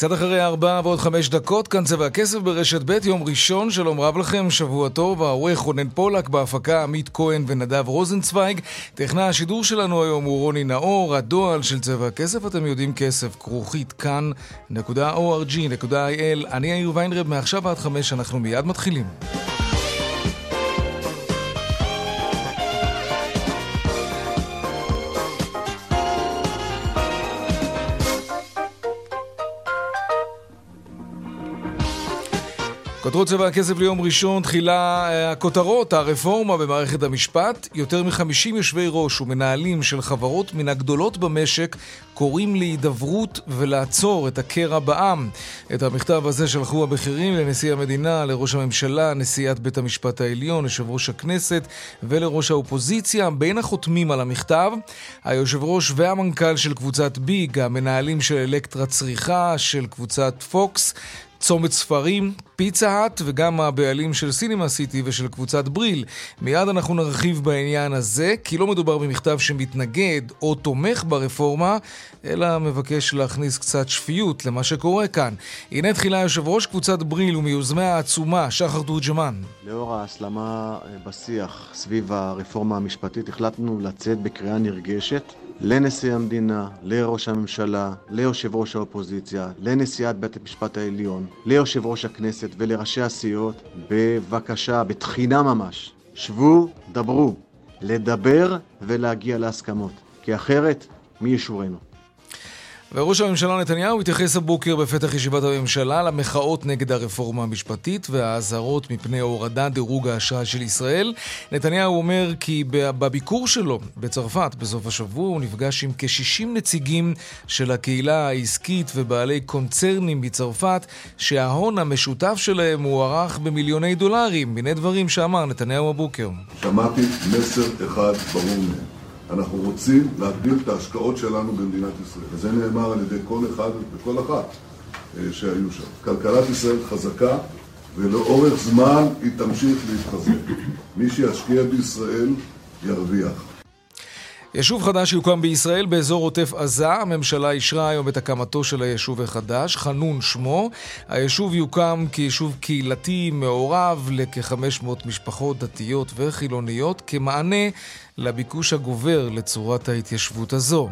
קצת אחרי ארבע ועוד חמש דקות, כאן צבע הכסף ברשת ב', יום ראשון, שלום רב לכם, שבוע טוב, העורך רונן פולק, בהפקה עמית כהן ונדב רוזנצוויג. טכנה השידור שלנו היום הוא רוני נאור, הדועל של צבע הכסף, אתם יודעים כסף, כרוכית כאן.org.il. אני יאיר ויינרב, מעכשיו עד חמש, אנחנו מיד מתחילים. כותרות צבע הכסף ליום ראשון, תחילה אה, הכותרות, הרפורמה במערכת המשפט. יותר מ-50 יושבי ראש ומנהלים של חברות מן הגדולות במשק קוראים להידברות ולעצור את הקרע בעם. את המכתב הזה שלחו הבכירים לנשיא המדינה, לראש הממשלה, נשיאת בית המשפט העליון, יושב ראש הכנסת ולראש האופוזיציה. בין החותמים על המכתב, היושב ראש והמנכ"ל של קבוצת ביג, המנהלים של אלקטרה צריכה, של קבוצת פוקס, צומת ספרים, פיצה האט וגם הבעלים של סינמה סיטי ושל קבוצת בריל. מיד אנחנו נרחיב בעניין הזה, כי לא מדובר במכתב שמתנגד או תומך ברפורמה, אלא מבקש להכניס קצת שפיות למה שקורה כאן. הנה תחילה יושב ראש קבוצת בריל ומיוזמי העצומה, שחר תורג'מן. לאור ההסלמה בשיח סביב הרפורמה המשפטית, החלטנו לצאת בקריאה נרגשת לנשיא המדינה, לראש הממשלה, ליושב ראש האופוזיציה, לנשיאת בית המשפט העליון, ליושב ראש הכנסת ולראשי הסיעות, בבקשה, בתחינה ממש, שבו, דברו, לדבר ולהגיע להסכמות, כי אחרת, מי ישורנו? וראש הממשלה נתניהו התייחס הבוקר בפתח ישיבת הממשלה למחאות נגד הרפורמה המשפטית והאזהרות מפני הורדת דירוג האשראי של ישראל. נתניהו אומר כי בביקור שלו בצרפת בסוף השבוע הוא נפגש עם כ-60 נציגים של הקהילה העסקית ובעלי קונצרנים מצרפת שההון המשותף שלהם מוערך במיליוני דולרים. הנה דברים שאמר נתניהו הבוקר. שמעתי מסר אחד ברור מהם. אנחנו רוצים להגדיל את ההשקעות שלנו במדינת ישראל. וזה נאמר על ידי כל אחד וכל אחת אה, שהיו שם. כלכלת ישראל חזקה, ולאורך זמן היא תמשיך להתחזק. מי שישקיע בישראל ירוויח. יישוב חדש יוקם בישראל באזור עוטף עזה. הממשלה אישרה היום את הקמתו של היישוב החדש, חנון שמו. היישוב יוקם כיישוב קהילתי מעורב לכ-500 משפחות דתיות וחילוניות, כמענה לביקוש הגובר לצורת ההתיישבות הזו.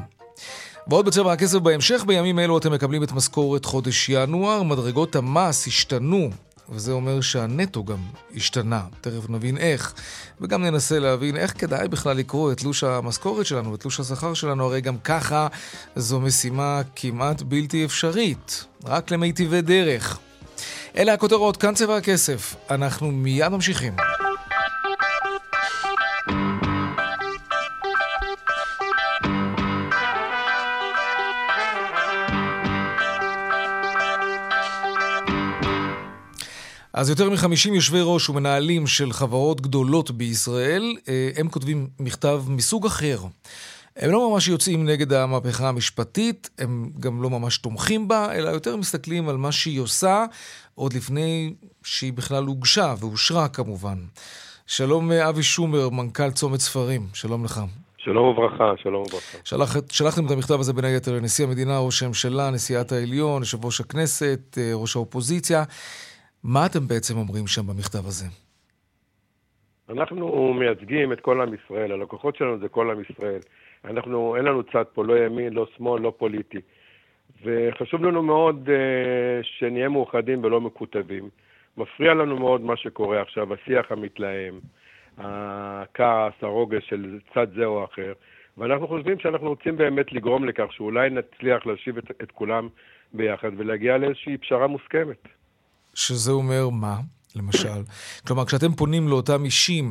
ועוד בצבע הכסף בהמשך, בימים אלו אתם מקבלים את משכורת חודש ינואר, מדרגות המס השתנו וזה אומר שהנטו גם השתנה. תכף נבין איך, וגם ננסה להבין איך כדאי בכלל לקרוא את תלוש המשכורת שלנו, את תלוש השכר שלנו, הרי גם ככה זו משימה כמעט בלתי אפשרית, רק למיטיבי דרך. אלה הכותרות, כאן צבע הכסף. אנחנו מיד ממשיכים. אז יותר מ-50 יושבי ראש ומנהלים של חברות גדולות בישראל, אה, הם כותבים מכתב מסוג אחר. הם לא ממש יוצאים נגד המהפכה המשפטית, הם גם לא ממש תומכים בה, אלא יותר מסתכלים על מה שהיא עושה עוד לפני שהיא בכלל הוגשה ואושרה כמובן. שלום אה, אבי שומר, מנכ"ל צומת ספרים, שלום לך. שלום וברכה, שלום וברכה. שלח, שלחתם את המכתב הזה בין היתר לנשיא המדינה, ראש הממשלה, נשיאת העליון, יושב ראש הכנסת, אה, ראש האופוזיציה. מה אתם בעצם אומרים שם במכתב הזה? אנחנו מייצגים את כל עם ישראל, הלקוחות שלנו זה כל עם ישראל. אנחנו, אין לנו צד פה, לא ימין, לא שמאל, לא פוליטי. וחשוב לנו מאוד uh, שנהיה מאוחדים ולא מקוטבים. מפריע לנו מאוד מה שקורה עכשיו, השיח המתלהם, הכעס, הרוגש של צד זה או אחר. ואנחנו חושבים שאנחנו רוצים באמת לגרום לכך שאולי נצליח להשיב את, את כולם ביחד ולהגיע לאיזושהי פשרה מוסכמת. שזה אומר מה, למשל? כלומר, כשאתם פונים לאותם אישים,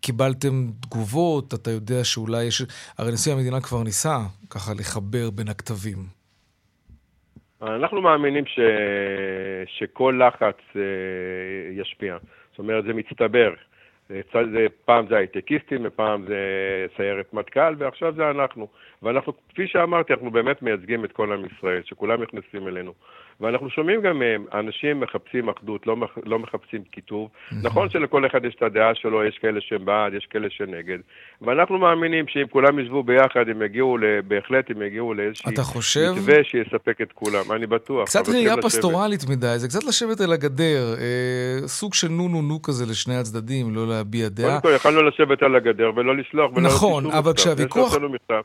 קיבלתם תגובות? אתה יודע שאולי יש... הרי נשיא המדינה כבר ניסה ככה לחבר בין הכתבים. אנחנו מאמינים ש... שכל לחץ אה, ישפיע. זאת אומרת, זה מצטבר. פעם זה הייטקיסטים, ופעם זה סיירת מטכ"ל, ועכשיו זה אנחנו. ואנחנו, כפי שאמרתי, אנחנו באמת מייצגים את כל עם ישראל, שכולם נכנסים אלינו. ואנחנו שומעים גם מהם, אנשים מחפשים אחדות, לא, מח, לא מחפשים קיטוב. נכון שלכל אחד יש את הדעה שלו, יש כאלה שהם בעד, יש כאלה שנגד. ואנחנו מאמינים שאם כולם ישבו ביחד, הם יגיעו, בהחלט הם יגיעו לאיזשהי חושב... מתווה שיספק את כולם, אני בטוח. קצת ראייה פסטורלית מדי, זה קצת לשבת על הגדר, אה, סוג של נו נו נו כזה לשני הצדדים, לא להביע דעה. קודם כל, יכלנו לשבת על הגדר ולא לשלוח ולא נכון, אבל כשהוויכוח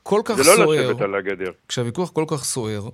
כל כך סוער, זה לא לשבת על הגדר. כשהוויכוח כל כך סוער,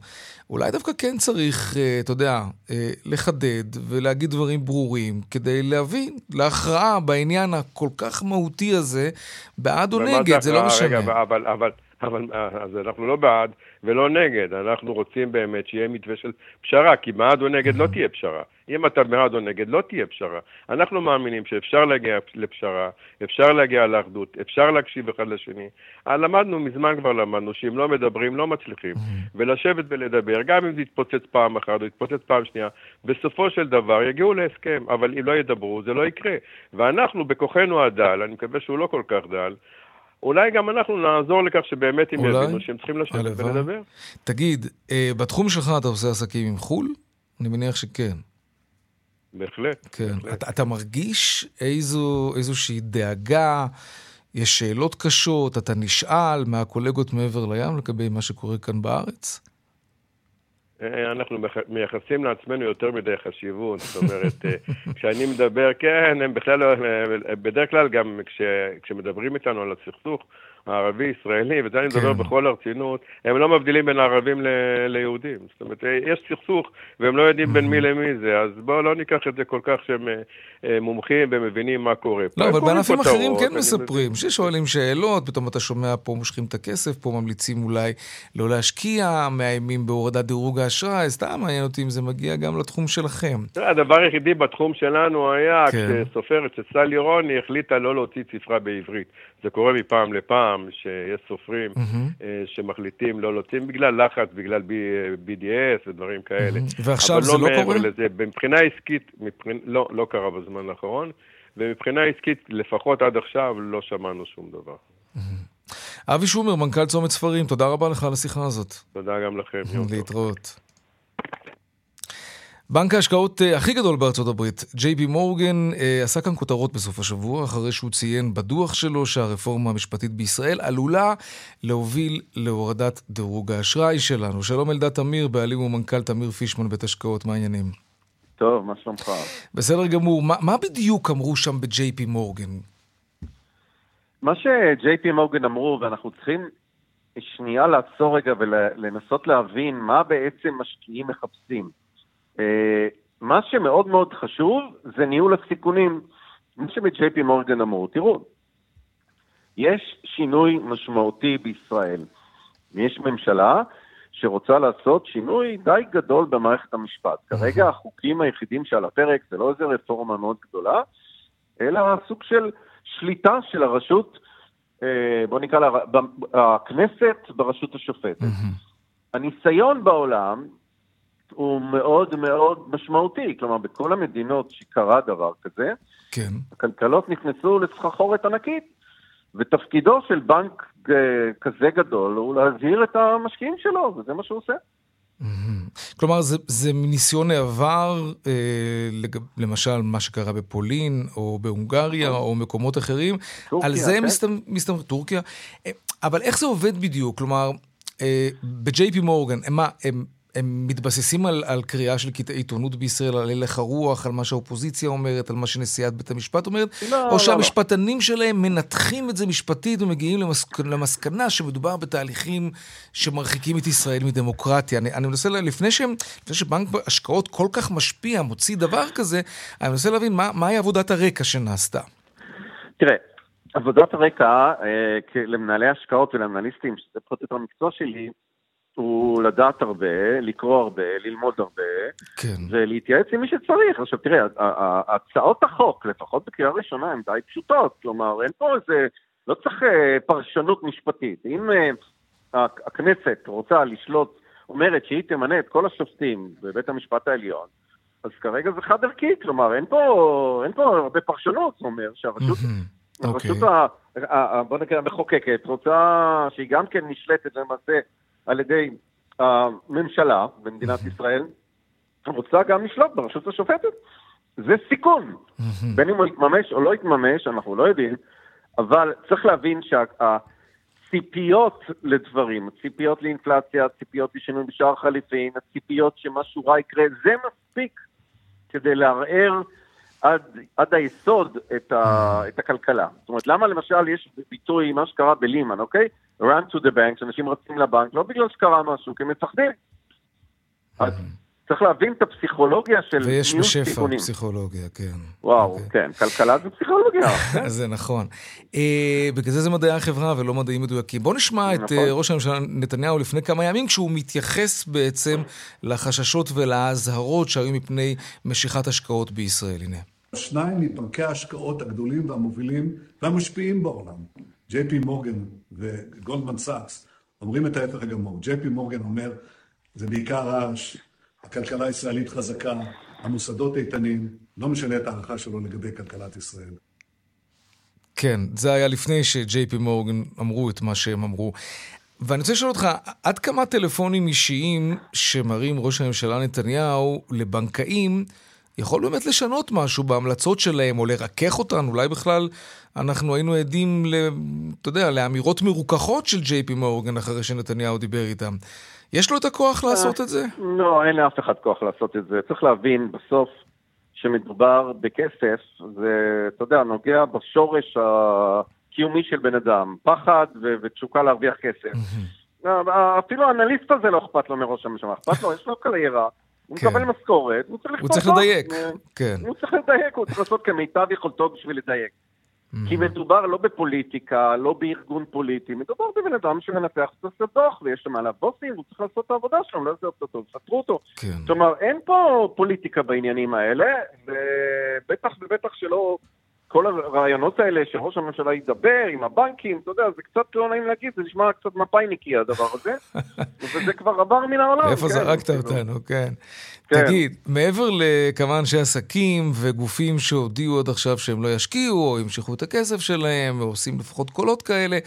אולי דווקא כן צריך, אה, אתה יודע, אה, לחדד ולהגיד דברים ברורים כדי להביא להכרעה בעניין הכל כך מהותי הזה, בעד או נגד, זה לא משנה. רגע, אבל, אבל, אבל אז אנחנו לא בעד ולא נגד, אנחנו רוצים באמת שיהיה מתווה של פשרה, כי בעד או נגד לא תהיה פשרה. אם אתה בעד או נגד, לא תהיה פשרה. אנחנו מאמינים שאפשר להגיע לפשרה, אפשר להגיע לאחדות, אפשר להקשיב אחד לשני. אה, למדנו, מזמן כבר למדנו, שאם לא מדברים, לא מצליחים. ולשבת ולדבר, גם אם זה יתפוצץ פעם אחת או יתפוצץ פעם שנייה, בסופו של דבר יגיעו להסכם, אבל אם לא ידברו, זה לא יקרה. ואנחנו, בכוחנו הדל, אני מקווה שהוא לא כל כך דל, אולי גם אנחנו נעזור לכך שבאמת הם יבינו שהם צריכים לשבת ולדבר. תגיד, אה, בתחום שלך אתה עושה עסקים עם חו"ל? אני מניח שכן. בהחלט. כן. בהחלט. אתה, אתה מרגיש איזו, איזושהי דאגה, יש שאלות קשות, אתה נשאל מהקולגות מעבר לים לגבי מה שקורה כאן בארץ? אה, אנחנו מייחסים לעצמנו יותר מדי חשיבות, זאת אומרת, אה, כשאני מדבר, כן, הם בכלל לא, אה, בדרך כלל גם כש, כשמדברים איתנו על הסכסוך, הערבי-ישראלי, וזה אני מדבר כן. בכל הרצינות, הם לא מבדילים בין הערבים ל- ליהודים. זאת אומרת, יש סכסוך והם לא יודעים בין מי למי זה, אז בואו לא ניקח את זה כל כך שהם אה, מומחים ומבינים מה קורה. לא, אבל בענפים אחרים כן מספרים, ששואלים שאלות, פתאום אתה שומע פה מושכים את הכסף, פה ממליצים אולי לא להשקיע, מאיימים בהורדת דירוג האשראי, סתם מעניין אותי אם זה מגיע גם לתחום שלכם. הדבר היחידי בתחום שלנו היה כן. כשסופרת, שסל ירוני החליטה לא להוציא ספרה בעברית. זה קורה מפעם לפעם, שיש סופרים mm-hmm. שמחליטים לא להוציא בגלל לחץ, בגלל BDS ודברים כאלה. ועכשיו זה לא, לא קורה? לזה, מבחינה עסקית. לא, לא קרה בזמן האחרון, ומבחינה עסקית, לפחות עד עכשיו, לא שמענו שום דבר. אבי שומר, מנכ"ל צומת ספרים, תודה רבה לך על השיחה הזאת. תודה גם לכם. להתראות. בנק ההשקעות אה, הכי גדול בארצות הברית, ג'יי פי מורגן, אה, עשה כאן כותרות בסוף השבוע, אחרי שהוא ציין בדוח שלו שהרפורמה המשפטית בישראל עלולה להוביל להורדת דירוג האשראי שלנו. שלום אלדד תמיר, בעלים ומנכ"ל תמיר פישמן בית השקעות, מה העניינים? טוב, מה שלומך? בסדר גמור. מה, מה בדיוק אמרו שם בג'יי פי מורגן? מה שג'יי פי מורגן אמרו, ואנחנו צריכים שנייה לעצור רגע ולנסות להבין מה בעצם משקיעים מחפשים. אה, מה שמאוד מאוד חשוב זה ניהול הסיכונים. מה שבג'יי פי מורגן אמרו, תראו, יש שינוי משמעותי בישראל. יש ממשלה שרוצה לעשות שינוי די גדול במערכת המשפט. כרגע החוקים היחידים שעל הפרק זה לא איזה רפורמה מאוד גדולה, אלא סוג של שליטה של הרשות, אה, בוא נקרא לה, הכנסת ברשות השופטת. הניסיון בעולם הוא מאוד מאוד משמעותי. כלומר, בכל המדינות שקרה דבר כזה, כן. הכלכלות נכנסו לסחחורת ענקית, ותפקידו של בנק אה, כזה גדול הוא להזהיר את המשקיעים שלו, וזה מה שהוא עושה. כלומר, זה, זה מניסיון העבר, אה, לג... למשל מה שקרה בפולין, או בהונגריה, או מקומות אחרים, טורקיה, על זה כן. מסתמך, מסתמך, טורקיה, אה, אבל איך זה עובד בדיוק? כלומר, אה, ב-JP מורגן, מה, הם הם מתבססים על, על קריאה של קטעי עיתונות בישראל, על הלך הרוח, על מה שהאופוזיציה אומרת, על מה שנשיאת בית המשפט אומרת, לא, או לא, שהמשפטנים לא. שלהם מנתחים את זה משפטית ומגיעים למסק... למסקנה שמדובר בתהליכים שמרחיקים את ישראל מדמוקרטיה. אני, אני מנסה, לפני, שהם, לפני שבנק השקעות כל כך משפיע, מוציא דבר כזה, אני מנסה להבין מה, מהי עבודת הרקע שנעשתה. תראה, עבודת הרקע אה, למנהלי השקעות ולאנליסטים, שזה פחות או יותר המקצוע שלי, הוא לדעת הרבה, לקרוא הרבה, ללמוד הרבה, כן. ולהתייעץ עם מי שצריך. עכשיו תראה, הצעות החוק, לפחות בקריאה ראשונה, הן די פשוטות. כלומר, אין פה איזה, לא צריך אה, פרשנות משפטית. אם אה, הכנסת רוצה לשלוט, אומרת שהיא תמנה את כל השופטים בבית המשפט העליון, אז כרגע זה חד ערכי, כלומר, אין פה, אין פה הרבה פרשנות, זאת אומרת, שהרשות... הרשות אוקיי. ה... ה- ה- בוא נקרא המחוקקת רוצה שהיא גם כן נשלטת למעשה על ידי הממשלה במדינת ישראל, רוצה גם לשלוט ברשות השופטת. זה סיכון. בין אם הוא יתממש או לא יתממש, אנחנו לא יודעים, אבל צריך להבין שהציפיות לדברים, הציפיות לאינפלציה, הציפיות לשינוי בשער חליפין, הציפיות שמשהו רע יקרה, זה מספיק כדי לערער עד, עד היסוד את, ה, את הכלכלה. זאת אומרת, למה למשל יש ביטוי, מה שקרה בלימן, אוקיי? Run to the bank, שאנשים רצים לבנק, לא בגלל שקרה משהו, כי הם מפחדים. אז צריך להבין את הפסיכולוגיה של ויש ניהול בשפע סיכונים. פסיכולוגיה, כן. וואו, אוקיי. כן, כלכלה זה פסיכולוגיה. זה נכון. אה, בגלל זה זה מדעי החברה ולא מדעים מדויקים. בוא נשמע את נכון. אה, ראש הממשלה נתניהו לפני כמה ימים, כשהוא מתייחס בעצם לחששות ולאזהרות שהיו מפני משיכת השקעות בישראל. הנה. שניים מבנקי ההשקעות הגדולים והמובילים והמשפיעים בעולם, ג'יי פי מורגן וגולדמן סאקס, אומרים את ההפך הגמור. ג'יי פי מורגן אומר, זה בעיקר רעש, הכלכלה הישראלית חזקה, המוסדות איתנים, לא משנה את ההערכה שלו לגבי כלכלת ישראל. כן, זה היה לפני שג'יי פי מורגן אמרו את מה שהם אמרו. ואני רוצה לשאול אותך, עד כמה טלפונים אישיים שמראים ראש הממשלה נתניהו לבנקאים, יכול באמת לשנות משהו בהמלצות שלהם, או לרכך אותן? אולי בכלל אנחנו היינו עדים, ל, אתה יודע, לאמירות מרוככות של ג'יי פי מורגן אחרי שנתניהו דיבר איתם. יש לו את הכוח לעשות את זה? לא, אין לאף אחד כוח לעשות את זה. צריך להבין, בסוף, שמדובר בכסף, זה, אתה יודע, נוגע בשורש הקיומי של בן אדם. פחד ו- ותשוקה להרוויח כסף. אפילו האנליסט הזה לא אכפת לו מראש הממשלה, אכפת לו, יש לו קריירה, הוא כן. מקבל משכורת, הוא צריך הוא צריך. לדייק, אה, כן. הוא צריך לדייק, הוא צריך לעשות כמיטב יכולתו בשביל לדייק. כי מדובר לא בפוליטיקה, לא בארגון פוליטי, מדובר בבן אדם שמנתח את הדוח, ויש שם עליו בוסים, הוא צריך לעשות את העבודה שלו, לא יעשה אותו, סתרו אותו. כן. כלומר, אין פה פוליטיקה בעניינים האלה, ובטח ובטח שלא כל הרעיונות האלה שראש הממשלה ידבר עם הבנקים, אתה יודע, זה קצת לא נעים להגיד, זה נשמע קצת מפאיניקי הדבר הזה, וזה כבר עבר מן העולם. איפה כן, זרקת כאילו. אותנו, כן. כן. תגיד, מעבר לכמה אנשי עסקים וגופים שהודיעו עד עכשיו שהם לא ישקיעו, או ימשכו את הכסף שלהם, או עושים לפחות קולות כאלה,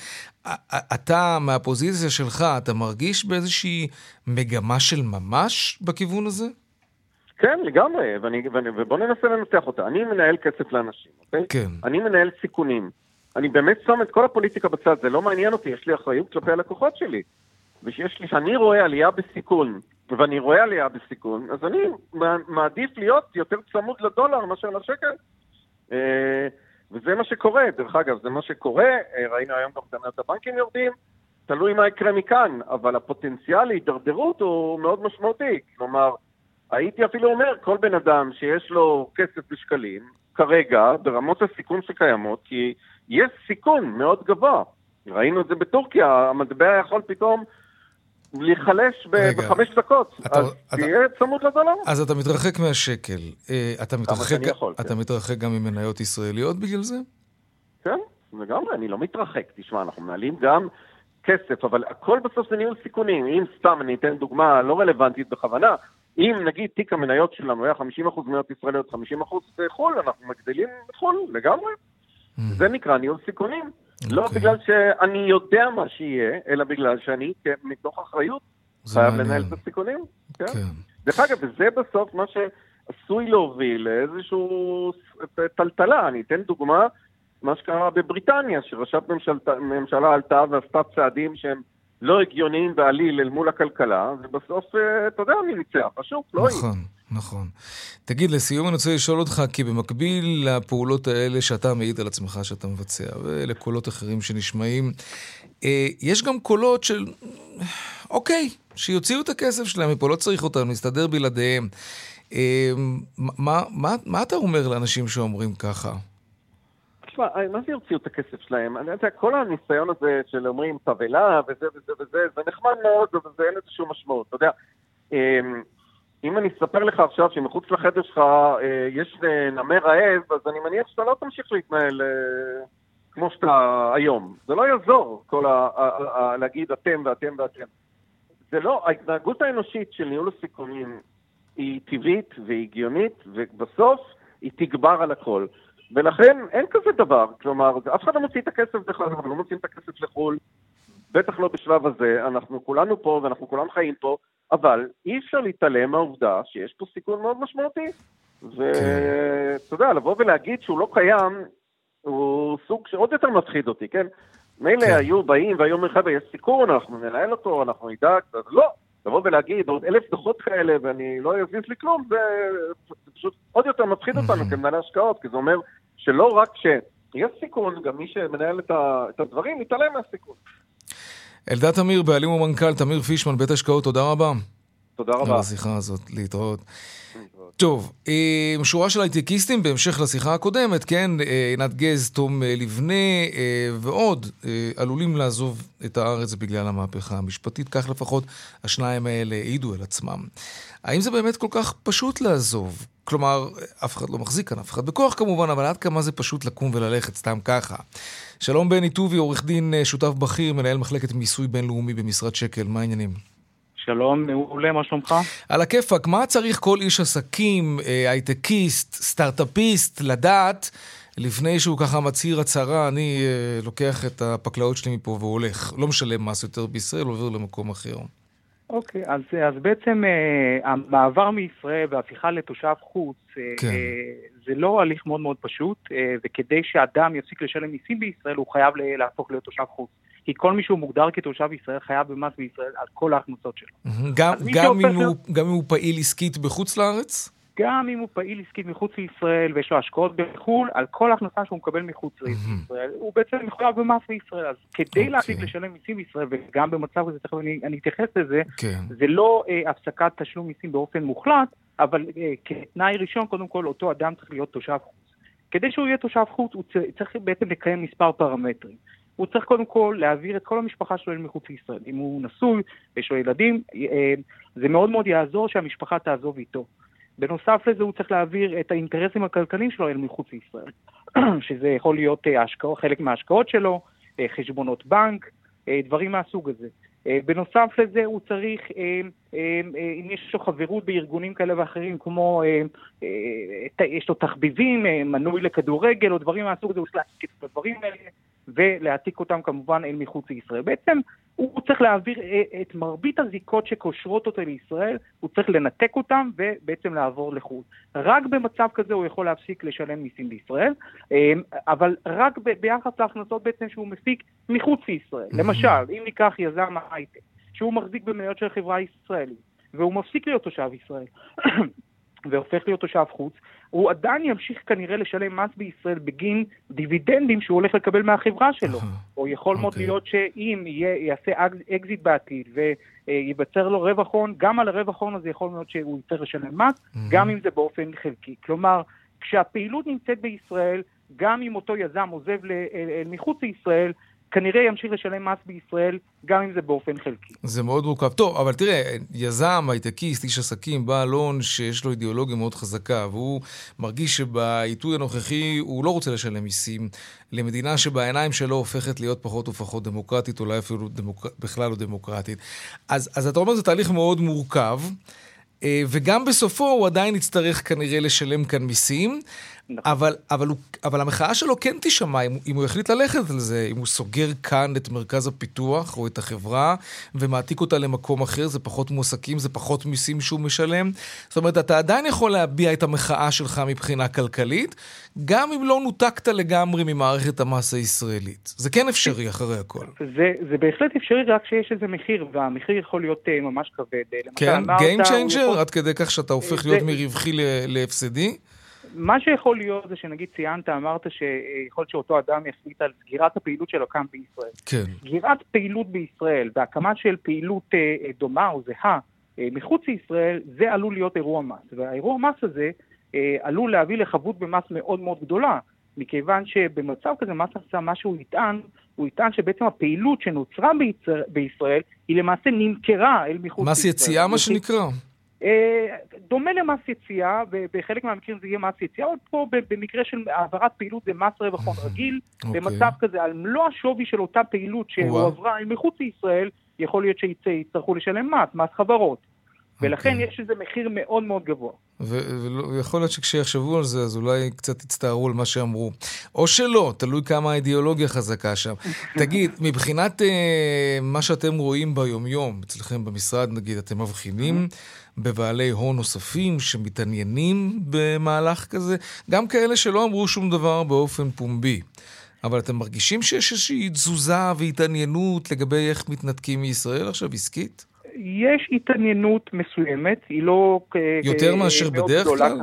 אתה, מהפוזיציה שלך, אתה מרגיש באיזושהי מגמה של ממש בכיוון הזה? כן, לגמרי, ואני, ואני, ובוא ננסה לנתח אותה. אני מנהל כסף לאנשים, אוקיי? כן. אני מנהל סיכונים. אני באמת שם את כל הפוליטיקה בצד, זה לא מעניין אותי, יש לי אחריות כלפי הלקוחות שלי. ושיש לי, שאני רואה עלייה בסיכון, ואני רואה עלייה בסיכון, אז אני מע- מעדיף להיות יותר צמוד לדולר מאשר לשקל. אה, וזה מה שקורה, דרך אגב, זה מה שקורה, אה, ראינו היום גם את הבנקים יורדים, תלוי מה יקרה מכאן, אבל הפוטנציאל להידרדרות הוא מאוד משמעותי. כלומר, הייתי אפילו אומר, כל בן אדם שיש לו כסף בשקלים, כרגע, ברמות הסיכון שקיימות, כי יש סיכון מאוד גבוה. ראינו את זה בטורקיה, המטבע יכול פתאום להיחלש בחמש דקות. אתה- אז אתה- תהיה צמוד לדולר. אז אתה מתרחק מהשקל. אה, אתה מתרחק, יכול, אתה כן. מתרחק גם ממניות ישראליות בגלל זה? כן, לגמרי, אני לא מתרחק. תשמע, אנחנו מנהלים גם כסף, אבל הכל בסוף זה ניהול סיכונים. אם סתם, אני אתן דוגמה לא רלוונטית בכוונה, אם נגיד תיק המניות שלנו היה 50% מניות ישראליות, 50% בחו"ל, אנחנו מגדילים בחו"ל לגמרי. זה נקרא ניהול סיכונים. לא אוקיי. בגלל שאני יודע מה שיהיה, אלא בגלל שאני, כן, מתוך אחריות, זה חייב. לנהל את הסיכונים. כן. כן. דרך אגב, וזה בסוף מה שעשוי להוביל לאיזשהו טלטלה. אני אתן דוגמה, מה שקרה בבריטניה, שראשת ממשלת- ממשלה עלתה ועשתה צעדים שהם לא הגיוניים בעליל אל מול הכלכלה, ובסוף, אה, אתה יודע מי ניצח, השוק, לא היא. נכון, נכון. תגיד, לסיום אני רוצה לשאול אותך, כי במקביל לפעולות האלה שאתה מעיד על עצמך שאתה מבצע, ולקולות אחרים שנשמעים, אה, יש גם קולות של, אוקיי, שיוציאו את הכסף שלהם מפה, לא צריך אותם, נסתדר בלעדיהם. אה, מה, מה, מה אתה אומר לאנשים שאומרים ככה? תשמע, מה זה יוציאו את הכסף שלהם? אני יודע, כל הניסיון הזה של אומרים תבהלה וזה וזה וזה, זה נחמד מאוד, אבל אין לזה שום משמעות. אתה יודע, אמ, אם אני אספר לך עכשיו שמחוץ לחדר שלך אה, יש אה, נמר רעב, אז אני מניח שאתה לא תמשיך להתנהל אה, כמו שאתה היום. זה לא יעזור, כל ה... להגיד אתם ואתם ואתם. זה לא, ההתנהגות האנושית של ניהול הסיכונים היא טבעית והיא הגיונית, ובסוף היא תגבר על הכל. ולכן אין כזה דבר, כלומר, אף אחד לא מוציא את הכסף בכלל, אנחנו לא מוציאים את הכסף לחו"ל, בטח לא בשלב הזה, אנחנו כולנו פה ואנחנו כולם חיים פה, אבל אי אפשר להתעלם מהעובדה שיש פה סיכון מאוד משמעותי. ואתה כן. יודע, לבוא ולהגיד שהוא לא קיים, הוא סוג שעוד יותר מפחיד אותי, כן? מילא כן. היו באים והיו אומרים, חבר'ה, יש סיכון, אנחנו ננהל אותו, אנחנו נדאג, אז לא. לבוא ולהגיד עוד אלף דוחות כאלה ואני לא אזיז לי כלום, זה, זה פשוט עוד יותר מפחיד אותנו כמנהלי השקעות, כי זה אומר שלא רק שיש סיכון, גם מי שמנהל את, הדברים מתעלם מהסיכון. אלדד תמיר, בעלים ומנכ"ל, תמיר פישמן, בית השקעות, תודה רבה. תודה רבה. על השיחה הזאת, להתראות. טוב, אה, שורה של הייטקיסטים בהמשך לשיחה הקודמת, כן, אה, עינת גז, תום אה, לבנה ועוד עלולים לעזוב את הארץ בגלל המהפכה המשפטית, כך לפחות השניים האלה העידו על עצמם. האם זה באמת כל כך פשוט לעזוב? כלומר, אף אחד לא מחזיק כאן, אף אחד בכוח כמובן, אבל עד כמה זה פשוט לקום וללכת סתם ככה. שלום בני טובי, עורך דין שותף בכיר, מנהל מחלקת מיסוי בינלאומי במשרד שקל, מה העניינים? שלום, מעולה, מה שלומך? על הכיפאק, מה צריך כל איש עסקים, אה, הייטקיסט, סטארט-אפיסט, לדעת לפני שהוא ככה מצהיר הצהרה, אני אה, לוקח את הפקלאות שלי מפה והולך, לא משלם מס יותר בישראל, עובר למקום אחר. אוקיי, אז, אז בעצם uh, המעבר מישראל וההפיכה לתושב חוץ, uh, כן. uh, זה לא הליך מאוד מאוד פשוט, uh, וכדי שאדם יפסיק לשלם מיסים בישראל, הוא חייב להפוך להיות תושב חוץ. כי כל מי שהוא מוגדר כתושב ישראל חייב במס בישראל על כל ההכנסות שלו. גם, גם, אם הוא, גם אם הוא פעיל עסקית בחוץ לארץ? גם אם הוא פעיל עסקית מחוץ לישראל ויש לו השקעות בחו"ל, על כל הכנסה שהוא מקבל מחוץ לישראל, הוא בעצם מחויב במס בישראל. אז כדי okay. אוקיי. להפסיק לשלם מיסים בישראל, וגם במצב הזה, תכף אני, אני אתייחס לזה, okay. כן. זה לא אה, הפסקת תשלום מיסים באופן מוחלט, אבל אה, כתנאי ראשון, קודם כל, אותו אדם צריך להיות תושב חוץ. כדי שהוא יהיה תושב חוץ, הוא צריך בעצם לקיים מספר פרמטרים. הוא צריך קודם כל להעביר את כל המשפחה שלו אל מחוץ לישראל. אם הוא נשוי, יש לו ילדים, אה, זה מאוד מאוד יעזור שהמשפחה תעזוב איתו. בנוסף לזה הוא צריך להעביר את האינטרסים הכלכליים שלו אל מחוץ לישראל, שזה יכול להיות אה, השקעות, חלק מההשקעות שלו, אה, חשבונות בנק, דברים מהסוג הזה. בנוסף לזה הוא צריך, אם יש לו חברות בארגונים כאלה ואחרים, כמו יש לו תחביבים, מנוי לכדורגל או דברים מהסוג הזה, הוא צריך להציג את הדברים האלה ולהעתיק אותם כמובן אל מחוץ לישראל. בעצם הוא צריך להעביר אה, את מרבית הזיקות שקושרות אותו לישראל, הוא צריך לנתק אותם ובעצם לעבור לחו"ל. רק במצב כזה הוא יכול להפסיק לשלם מיסים בישראל, אה, אבל רק ביחס להכנסות בעצם שהוא מפיק מחוץ לישראל. למשל, אם ניקח יזם ההייטק, שהוא מחזיק במניות של חברה ישראלית, והוא מפסיק להיות תושב ישראל, והופך להיות תושב חוץ, הוא עדיין ימשיך כנראה לשלם מס בישראל בגין דיבידנדים שהוא הולך לקבל מהחברה שלו. או יכול מאוד okay. אוקיי. להיות שאם יעשה אקזיט בעתיד וייווצר לו רווח הון, גם על הרווח הון הזה יכול להיות שהוא יצטרך לשלם מס, mm-hmm. גם אם זה באופן חלקי. כלומר, כשהפעילות נמצאת בישראל, גם אם אותו יזם עוזב מחוץ לישראל, כנראה ימשיך לשלם מס בישראל, גם אם זה באופן חלקי. זה מאוד מורכב. טוב, אבל תראה, יזם, הייטקיסט, איש עסקים, בעל הון שיש לו אידיאולוגיה מאוד חזקה, והוא מרגיש שבעיתוי הנוכחי הוא לא רוצה לשלם מיסים למדינה שבעיניים שלו הופכת להיות פחות ופחות דמוקרטית, אולי אפילו דמוק... בכלל לא דמוקרטית. אז, אז אתה אומר, זה תהליך מאוד מורכב. אה, וגם בסופו הוא עדיין יצטרך כנראה לשלם כאן מיסים, נכון. אבל, אבל, הוא, אבל המחאה שלו כן תישמע אם, אם הוא יחליט ללכת על זה, אם הוא סוגר כאן את מרכז הפיתוח או את החברה ומעתיק אותה למקום אחר, זה פחות מועסקים, זה פחות מיסים שהוא משלם. זאת אומרת, אתה עדיין יכול להביע את המחאה שלך מבחינה כלכלית, גם אם לא נותקת לגמרי ממערכת המס הישראלית. זה כן אפשרי אחרי הכל. זה, זה בהחלט אפשרי, רק שיש איזה מחיר, והמחיר יכול להיות uh, ממש כבד. כן, Game Changer. עד כדי כך שאתה הופך זה... להיות מרווחי להפסדי? מה שיכול להיות זה שנגיד ציינת, אמרת שיכול להיות שאותו אדם יחליט על סגירת הפעילות שלו כאן בישראל. כן. סגירת פעילות בישראל והקמה של פעילות אה, אה, דומה או זהה אה, מחוץ לישראל, זה עלול להיות אירוע מס. והאירוע מס הזה עלול להביא לחבות במס מאוד מאוד גדולה. מכיוון שבמצב כזה מס הכנסה, מה שהוא יטען, הוא יטען שבעצם הפעילות שנוצרה בישראל, בישראל היא למעשה נמכרה אל מחוץ לישראל. מס יציאה מה שנקרא. אה, דומה למס יציאה, בחלק מהמקרים זה יהיה מס יציאה, אבל פה במקרה של העברת פעילות זה מס רווח הון רגיל. Okay. אוקיי. במצב כזה, על מלוא השווי של אותה פעילות שהועברה מחוץ לישראל, יכול להיות שיצטרכו לשלם מס, מס חברות. ולכן okay. אוקיי. יש לזה מחיר מאוד מאוד גבוה. ויכול להיות שכשיחשבו על זה, אז אולי קצת יצטערו על מה שאמרו. או שלא, תלוי כמה האידיאולוגיה חזקה שם. תגיד, מבחינת אה, מה שאתם רואים ביומיום, אצלכם במשרד נגיד, אתם מבחינים בבעלי הון נוספים שמתעניינים במהלך כזה? גם כאלה שלא אמרו שום דבר באופן פומבי. אבל אתם מרגישים שיש איזושהי תזוזה והתעניינות לגבי איך מתנתקים מישראל עכשיו עסקית? יש התעניינות מסוימת, היא לא... יותר מאשר בדרך כלל?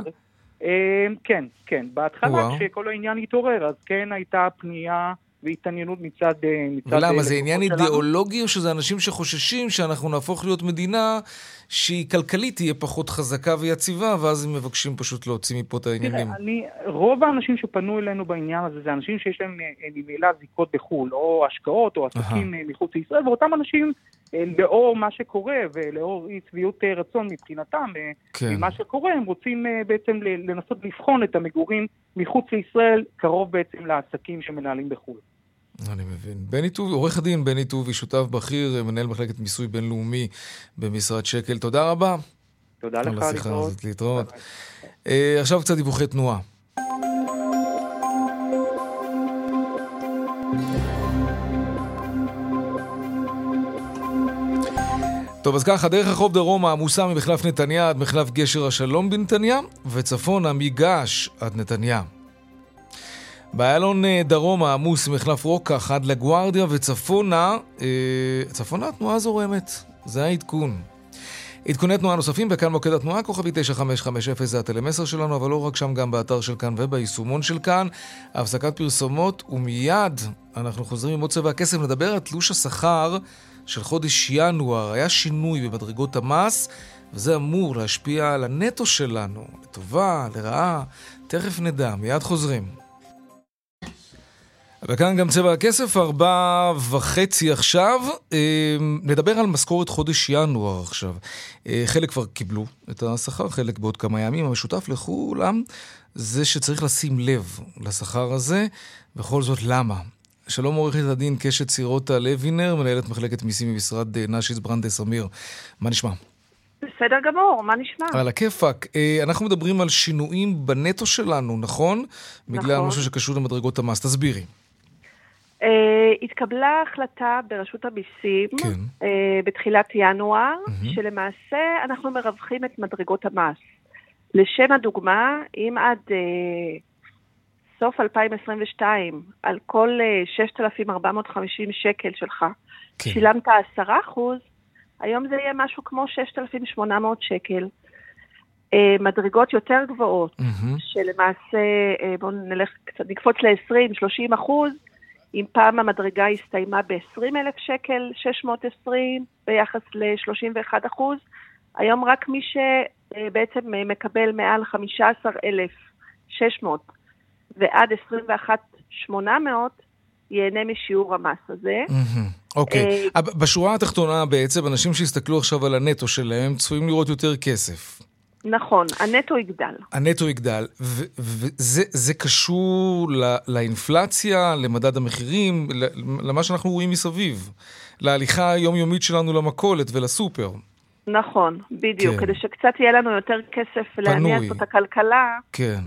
אה, כן, כן. בהתחלה, כשכל העניין התעורר, אז כן הייתה פנייה והתעניינות מצד... אה, מצד ולמה, אה, זה עניין שלנו. אידיאולוגי או שזה אנשים שחוששים שאנחנו נהפוך להיות מדינה שהיא כלכלית תהיה פחות חזקה ויציבה, ואז הם מבקשים פשוט להוציא מפה את העניינים? תראה, אני, רוב האנשים שפנו אלינו בעניין הזה, זה אנשים שיש להם ממילא זיקות בחו"ל, או השקעות או עסקים מחוץ לישראל, ואותם אנשים אה, לאור מה שקורה ולאור אי צביעות אה, רצון מבחינתם, אה, כן. ממה שקורה, הם רוצים בעצם לנסות לבחון את המגורים מחוץ לישראל, קרוב בעצם לעסקים שמנהלים בחו"ל. אני מבין. בני טובי, עורך הדין בני טובי, שותף בכיר, מנהל מחלקת מיסוי בינלאומי במשרד שקל. תודה רבה. תודה לך, להתראות. על השיחה הזאת, להתראות. עכשיו קצת דיווחי תנועה. טוב, אז ככה, דרך החוף דרומה עמוסה ממחלף נתניה עד מחלף גשר השלום בנתניה, וצפונה מגעש עד נתניה. באיילון אה, דרומה עמוס ממחלף רוקח עד לגוארדיה, וצפונה, אה, צפונה התנועה זורמת. זה העדכון. עדכוני תנועה נוספים בכאן מוקד התנועה, כוכבי 9550 זה הטלמסר שלנו, אבל לא רק שם, גם באתר של כאן וביישומון של כאן. הפסקת פרסומות, ומיד אנחנו חוזרים עם עוד צבע הכסף, נדבר על תלוש השכר של חודש ינואר היה שינוי במדרגות המס, וזה אמור להשפיע על הנטו שלנו, לטובה, לרעה, תכף נדע, מיד חוזרים. וכאן גם צבע הכסף, ארבע וחצי עכשיו. אמ, נדבר על משכורת חודש ינואר עכשיו. אה, חלק כבר קיבלו את השכר, חלק בעוד כמה ימים. המשותף לכולם זה שצריך לשים לב לשכר הזה, בכל זאת למה? שלום עורכת הדין קשת סירוטה לוינר, מנהלת מחלקת מיסים במשרד אה, נשיס ברנדס אמיר. מה נשמע? בסדר גמור, מה נשמע? על הכיפאק. אה, אנחנו מדברים על שינויים בנטו שלנו, נכון? נכון. בגלל משהו שקשור למדרגות המס. תסבירי. Uh, התקבלה החלטה ברשות המיסים כן. uh, בתחילת ינואר, mm-hmm. שלמעשה אנחנו מרווחים את מדרגות המס. לשם הדוגמה, אם עד uh, בסוף 2022, על כל 6,450 אה, שקל שלך, כן. שילמת 10 אחוז, היום זה יהיה משהו כמו 6,800 שקל. אה, מדרגות יותר גבוהות, mm-hmm. שלמעשה, אה, בואו נלך קצת, נקפוץ ל-20-30 אחוז, אם פעם המדרגה הסתיימה ב-20,000 שקל, 620 ביחס ל-31 אחוז, היום רק מי שבעצם מקבל מעל 15,600 ועד 21,800 ייהנה משיעור המס הזה. אוקיי. אה, בשורה התחתונה בעצם, אנשים שיסתכלו עכשיו על הנטו שלהם צפויים לראות יותר כסף. נכון, הנטו יגדל. הנטו יגדל, וזה קשור לאינפלציה, למדד המחירים, למה שאנחנו רואים מסביב, להליכה היומיומית שלנו למכולת ולסופר. נכון, בדיוק, כן. כדי שקצת יהיה לנו יותר כסף להניע את הכלכלה. כן.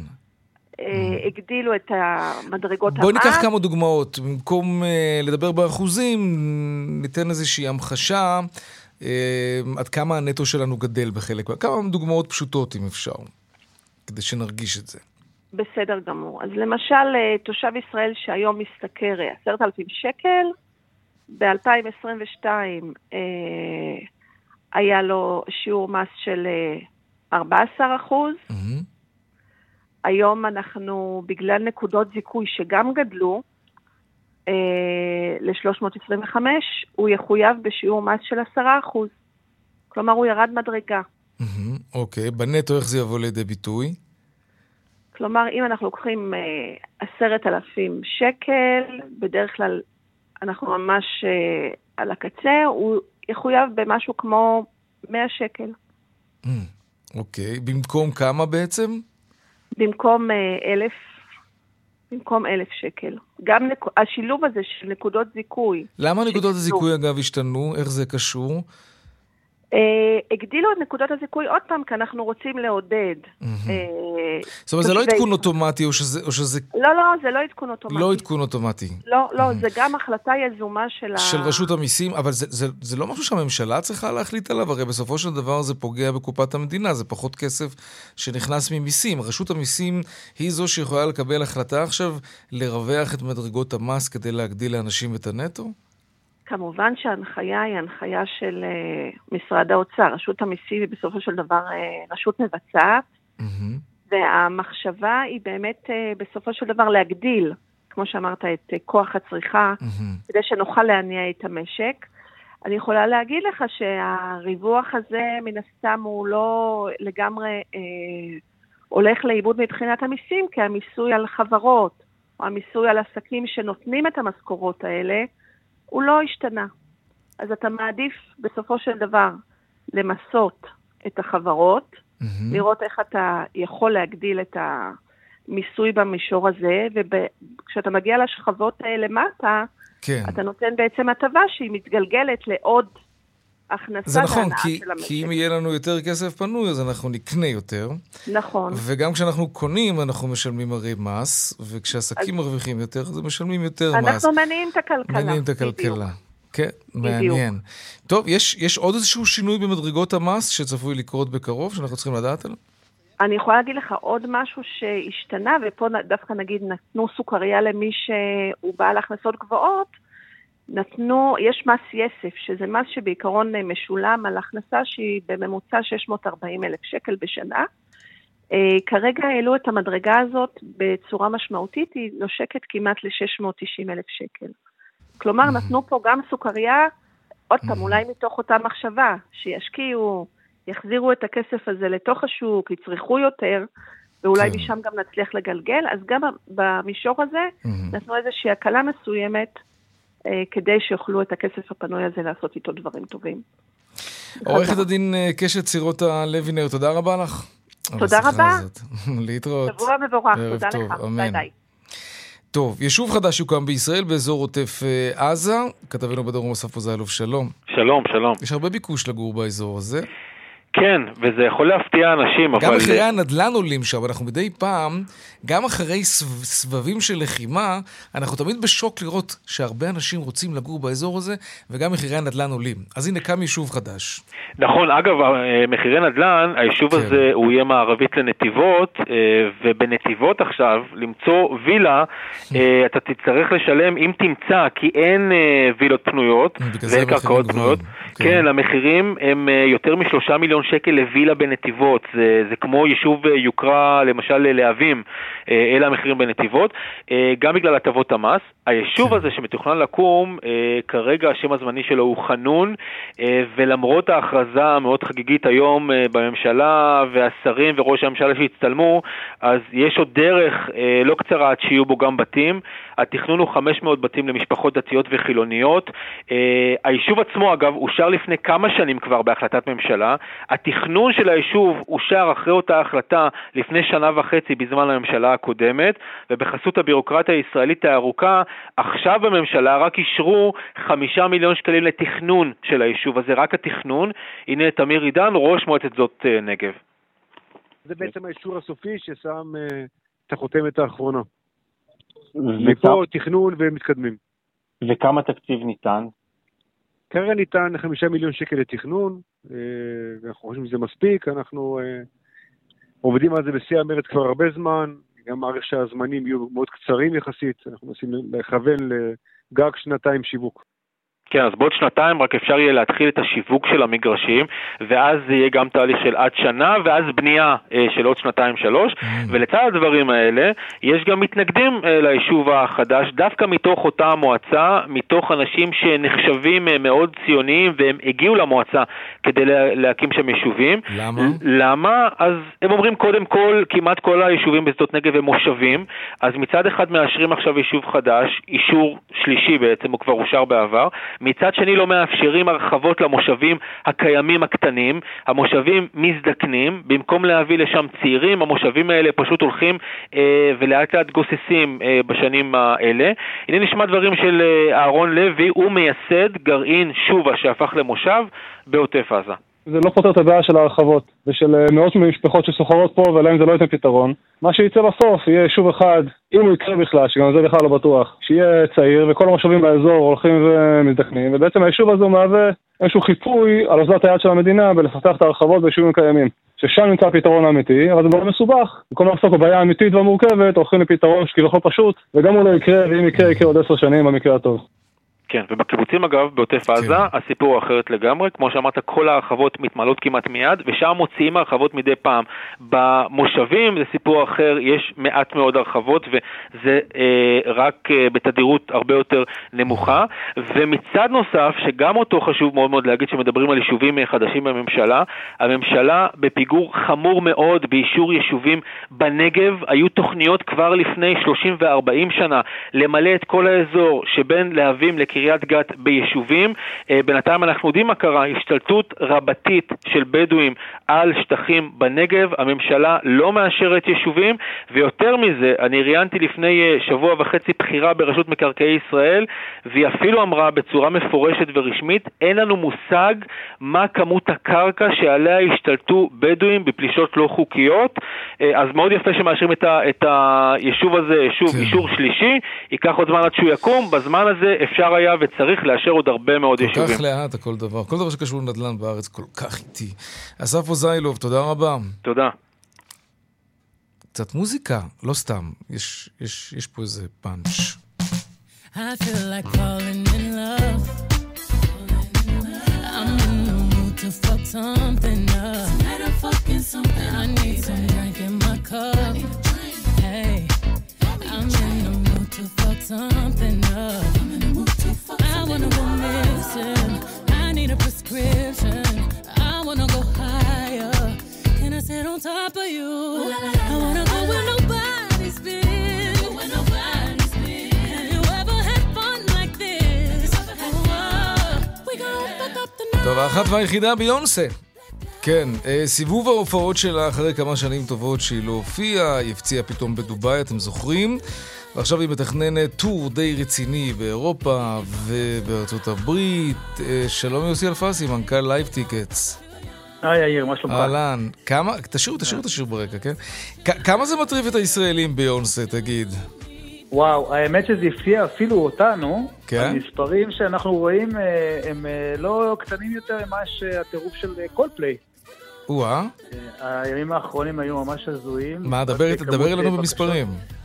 אה, הגדילו את המדרגות המס. בואי ניקח כמה דוגמאות. במקום אה, לדבר באחוזים, ניתן איזושהי המחשה אה, עד כמה הנטו שלנו גדל בחלק. כמה דוגמאות פשוטות, אם אפשר, כדי שנרגיש את זה. בסדר גמור. אז למשל, תושב ישראל שהיום משתכר 10,000 שקל, ב-2022 אה, היה לו שיעור מס של 14 אחוז. Mm-hmm. היום אנחנו, בגלל נקודות זיכוי שגם גדלו, אה, ל-325, הוא יחויב בשיעור מס של 10%. כלומר, הוא ירד מדרגה. אוקיי, בנטו איך זה יבוא לידי ביטוי? כלומר, אם אנחנו לוקחים אה, עשרת אלפים שקל, בדרך כלל אנחנו ממש אה, על הקצה, הוא יחויב במשהו כמו 100 שקל. Mm, אוקיי, במקום כמה בעצם? במקום אה, אלף, במקום אלף שקל. גם נק... השילוב הזה של נקודות זיכוי. למה נקודות הזיכוי אגב השתנו? איך זה קשור? אה, הגדילו את נקודות הזיכוי עוד פעם, כי אנחנו רוצים לעודד. אה, זאת אומרת, זה לא עדכון אוטומטי, או שזה... לא, לא, זה לא עדכון אוטומטי. לא עדכון אוטומטי. לא, לא, זה גם החלטה יזומה של ה... של רשות המיסים, אבל זה לא משהו שהממשלה צריכה להחליט עליו, הרי בסופו של דבר זה פוגע בקופת המדינה, זה פחות כסף שנכנס ממיסים. רשות המיסים היא זו שיכולה לקבל החלטה עכשיו לרווח את מדרגות המס כדי להגדיל לאנשים את הנטו? כמובן שההנחיה היא הנחיה של uh, משרד האוצר. רשות המיסים היא בסופו של דבר uh, רשות מבצעת, mm-hmm. והמחשבה היא באמת uh, בסופו של דבר להגדיל, כמו שאמרת, את uh, כוח הצריכה, mm-hmm. כדי שנוכל להניע את המשק. אני יכולה להגיד לך שהריווח הזה, מן הסתם, הוא לא לגמרי אה, הולך לאיבוד מבחינת המיסים, כי המיסוי על חברות, או המיסוי על עסקים שנותנים את המשכורות האלה, הוא לא השתנה. אז אתה מעדיף בסופו של דבר למסות את החברות, mm-hmm. לראות איך אתה יכול להגדיל את המיסוי במישור הזה, וכשאתה מגיע לשכבות האלה למטה, כן. אתה נותן בעצם הטבה שהיא מתגלגלת לעוד הכנסה זה נכון, כי, כי אם יהיה לנו יותר כסף פנוי, אז אנחנו נקנה יותר. נכון. וגם כשאנחנו קונים, אנחנו משלמים הרי מס, וכשעסקים אז... מרוויחים יותר, אז משלמים יותר אנחנו מס. אנחנו מניעים את הכלכלה. מניעים את הכלכלה. בדיוק. כן, בדיוק. מעניין. טוב, יש, יש עוד איזשהו שינוי במדרגות המס שצפוי לקרות בקרוב, שאנחנו צריכים לדעת עליו? אני יכולה להגיד לך עוד משהו שהשתנה, ופה דווקא נגיד נתנו סוכריה למי שהוא בעל הכנסות גבוהות, נתנו, יש מס יסף, שזה מס שבעיקרון אה, משולם על הכנסה שהיא בממוצע 640 אלף שקל בשנה. Uh, כרגע העלו את המדרגה הזאת בצורה משמעותית, היא נושקת כמעט ל-690 אלף שקל. כלומר, נתנו פה גם סוכריה, עוד פעם, אולי מתוך אותה מחשבה, שישקיעו, יחזירו את הכסף הזה לתוך השוק, יצרכו יותר, ואולי כן. משם גם נצליח לגלגל, אז גם במישור הזה נתנו איזושהי הקלה מסוימת. אה, כדי שיוכלו את הכסף הפנוי הזה לעשות איתו דברים טובים. עורכת הדין אה, קשת סירוטה לוינר, תודה רבה לך. תודה רבה. להתראות. שבוע מבורך, תודה טוב, לך. אמן. ביי ביי. טוב, יישוב חדש יוקם בישראל באזור עוטף אה, עזה. כתבנו בדרום אסף פוזיילוב, שלום. שלום, שלום. יש הרבה ביקוש לגור באזור הזה. כן, וזה יכול להפתיע אנשים, גם אבל... גם מחירי הנדל"ן עולים שם, אנחנו מדי פעם, גם אחרי סבבים של לחימה, אנחנו תמיד בשוק לראות שהרבה אנשים רוצים לגור באזור הזה, וגם מחירי הנדל"ן עולים. אז הנה קם יישוב חדש. נכון, אגב, אה, מחירי נדל"ן, היישוב כן. הזה הוא יהיה מערבית לנתיבות, אה, ובנתיבות עכשיו, למצוא וילה, אה, אתה תצטרך לשלם אם תמצא, כי אין וילות פנויות, ואין קרקעות פנויות. כן. כן, המחירים הם יותר משלושה מיליון שקל לווילה בנתיבות, זה, זה כמו יישוב אה, יוקרה, למשל ללהבים, אה, אלה המחירים בנתיבות, אה, גם בגלל הטבות המס. היישוב כן. הזה שמתוכנן לקום, כרגע השם הזמני שלו הוא חנון, ולמרות ההכרזה המאוד חגיגית היום בממשלה, והשרים וראש הממשלה שהצטלמו, אז יש עוד דרך לא קצרה עד שיהיו בו גם בתים. התכנון הוא 500 בתים למשפחות דתיות וחילוניות. היישוב עצמו, אגב, אושר לפני כמה שנים כבר בהחלטת ממשלה. התכנון של היישוב אושר אחרי אותה החלטה לפני שנה וחצי בזמן הממשלה הקודמת, ובחסות הבירוקרטיה הישראלית הארוכה, עכשיו בממשלה רק אישרו חמישה מיליון שקלים לתכנון של היישוב הזה, רק התכנון. הנה תמיר עידן, ראש מועצת זאת אה, נגב. זה בעצם האישור הסופי ששם uh, את החותמת האחרונה. מפה תכנון ומתקדמים. וכמה תקציב ניתן? כרגע ניתן חמישה מיליון שקל לתכנון, אה, ואנחנו חושבים שזה מספיק, אנחנו אה, עובדים על זה בשיא המרץ כבר הרבה זמן, גם מעריך שהזמנים יהיו מאוד קצרים יחסית, אנחנו מנסים לכוון לגג שנתיים שיווק. כן, אז בעוד שנתיים רק אפשר יהיה להתחיל את השיווק של המגרשים, ואז זה יהיה גם תהליך של עד שנה, ואז בנייה אה, של עוד שנתיים-שלוש, mm. ולצד הדברים האלה, יש גם מתנגדים אה, ליישוב החדש, דווקא מתוך אותה המועצה, מתוך אנשים שנחשבים אה, מאוד ציוניים, והם הגיעו למועצה כדי לה, להקים שם יישובים. למה? למה? אז הם אומרים קודם כל, כמעט כל היישובים בשדות נגב הם מושבים, אז מצד אחד מאשרים עכשיו יישוב חדש, אישור שלישי בעצם, הוא כבר אושר בעבר, מצד שני לא מאפשרים הרחבות למושבים הקיימים הקטנים, המושבים מזדקנים, במקום להביא לשם צעירים, המושבים האלה פשוט הולכים אה, ולאט לאט גוססים אה, בשנים האלה. הנה נשמע דברים של אה, אהרון לוי, הוא מייסד גרעין שובה שהפך למושב בעוטף עזה. זה לא פותר את הבעיה של ההרחבות ושל אה, מאות משפחות שסוחרות פה ולהם זה לא ייתן פתרון. מה שיצא בסוף יהיה יישוב אחד, אם הוא יקרה בכלל, שגם זה בכלל לא בטוח, שיהיה צעיר וכל המושבים באזור הולכים ומזדקנים, ובעצם היישוב הזה מהווה איזשהו חיפוי על אוזלת היד של המדינה בלפתח את ההרחבות ביישובים קיימים. ששם נמצא הפתרון האמיתי, אבל זה מאוד מסובך. במקום לעסוק בבעיה האמיתית והמורכבת, הולכים לפתרון שכביכול פשוט, וגם הוא לא יקרה, ואם יקרה, יקרה עוד עשר שנים במקרה הטוב. כן, ובקיבוצים אגב, בעוטף עזה, כן. הסיפור הוא אחרת לגמרי. כמו שאמרת, כל ההרחבות מתמלאות כמעט מיד, ושם מוציאים הרחבות מדי פעם. במושבים זה סיפור אחר, יש מעט מאוד הרחבות, וזה אה, רק אה, בתדירות הרבה יותר נמוכה. ומצד נוסף, שגם אותו חשוב מאוד מאוד להגיד, שמדברים על יישובים אה, חדשים בממשלה, הממשלה בפיגור חמור מאוד באישור יישובים בנגב. היו תוכניות כבר לפני 30 ו-40 שנה למלא את כל האזור שבין להבים לקריית... קריית גת ביישובים. אה, בינתיים אנחנו יודעים מה קרה, השתלטות רבתית של בדואים על שטחים בנגב, הממשלה לא מאשרת יישובים, ויותר מזה, אני ראיינתי לפני אה, שבוע וחצי בחירה ברשות מקרקעי ישראל, והיא אפילו אמרה בצורה מפורשת ורשמית, אין לנו מושג מה כמות הקרקע שעליה השתלטו בדואים בפלישות לא חוקיות, אה, אז מאוד יפה שמאשרים את, ה, את היישוב הזה, שוב, כן. אישור שלישי, ייקח עוד זמן עד שהוא יקום, בזמן הזה אפשר היה וצריך לאשר עוד הרבה מאוד כל יישובים. כל כך לאט הכל דבר. כל דבר שקשור לנדל"ן בארץ כל כך איטי. אסף אוזיילוב, תודה רבה. תודה. קצת מוזיקה, לא סתם. יש, יש, יש פה איזה פאנץ'. I feel like falling in love. I'm in the mood to fuck something up. Tonight I'm fucking something I need some drink in my cup. Hey, I'm in the mood to fuck something up. I wanna go missing. I need a prescription. I wanna go higher. Can I sit on top of you? I wanna go where nobody's been. טוב, האחת והיחידה ביונסה. כן, סיבוב ההופעות שלה אחרי כמה שנים טובות שהיא לא הופיעה, היא הפציעה פתאום בדובאי, אתם זוכרים? ועכשיו היא מתכננת טור די רציני באירופה ובארצות הברית. אה, שלום יוסי אלפסי, מנכ"ל Live Tickets. היי יאיר, מה שלומך? אהלן. כמה, תשאירו, תשאירו את השיר ברקע, כן? כמה זה מטריף את הישראלים ביונסה, תגיד? וואו, האמת שזה הפתיע אפילו אותנו. כן? המספרים שאנחנו רואים אה, הם אה, לא קטנים יותר ממה שהטירוף של קולפליי. או-אה. הימים האחרונים היו ממש הזויים. מה, דבר אלינו במספרים. אמ,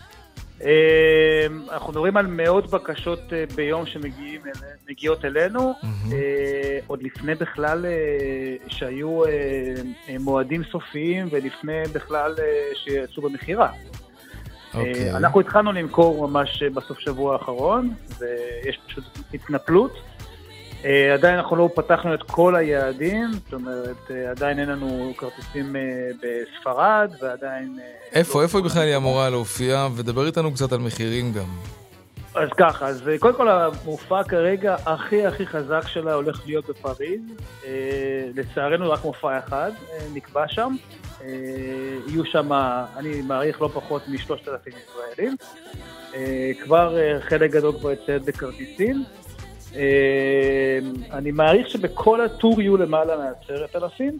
אנחנו מדברים על מאות בקשות אה, ביום שמגיעות אלינו, אה, עוד לפני בכלל אה, שהיו מועדים סופיים ולפני בכלל שיצאו במכירה. Okay. אוקיי. אנחנו התחלנו למכור ממש בסוף שבוע האחרון, ויש פשוט התנפלות. Uh, עדיין אנחנו לא פתחנו את כל היעדים, זאת אומרת, uh, עדיין אין לנו כרטיסים uh, בספרד, ועדיין... איפה, לא איפה היא בכלל היא אמורה להופיע? ודבר איתנו קצת על מחירים גם. אז ככה, אז קודם כל המופע כרגע הכי הכי חזק שלה הולך להיות בפריז. לצערנו רק מופע אחד נקבע שם. יהיו שם, אני מעריך לא פחות משלושת אלפים ישראלים. כבר חלק גדול כבר יצא בכרטיסים. אה, אני מעריך שבכל הטור יהיו למעלה מעשרת אלפים,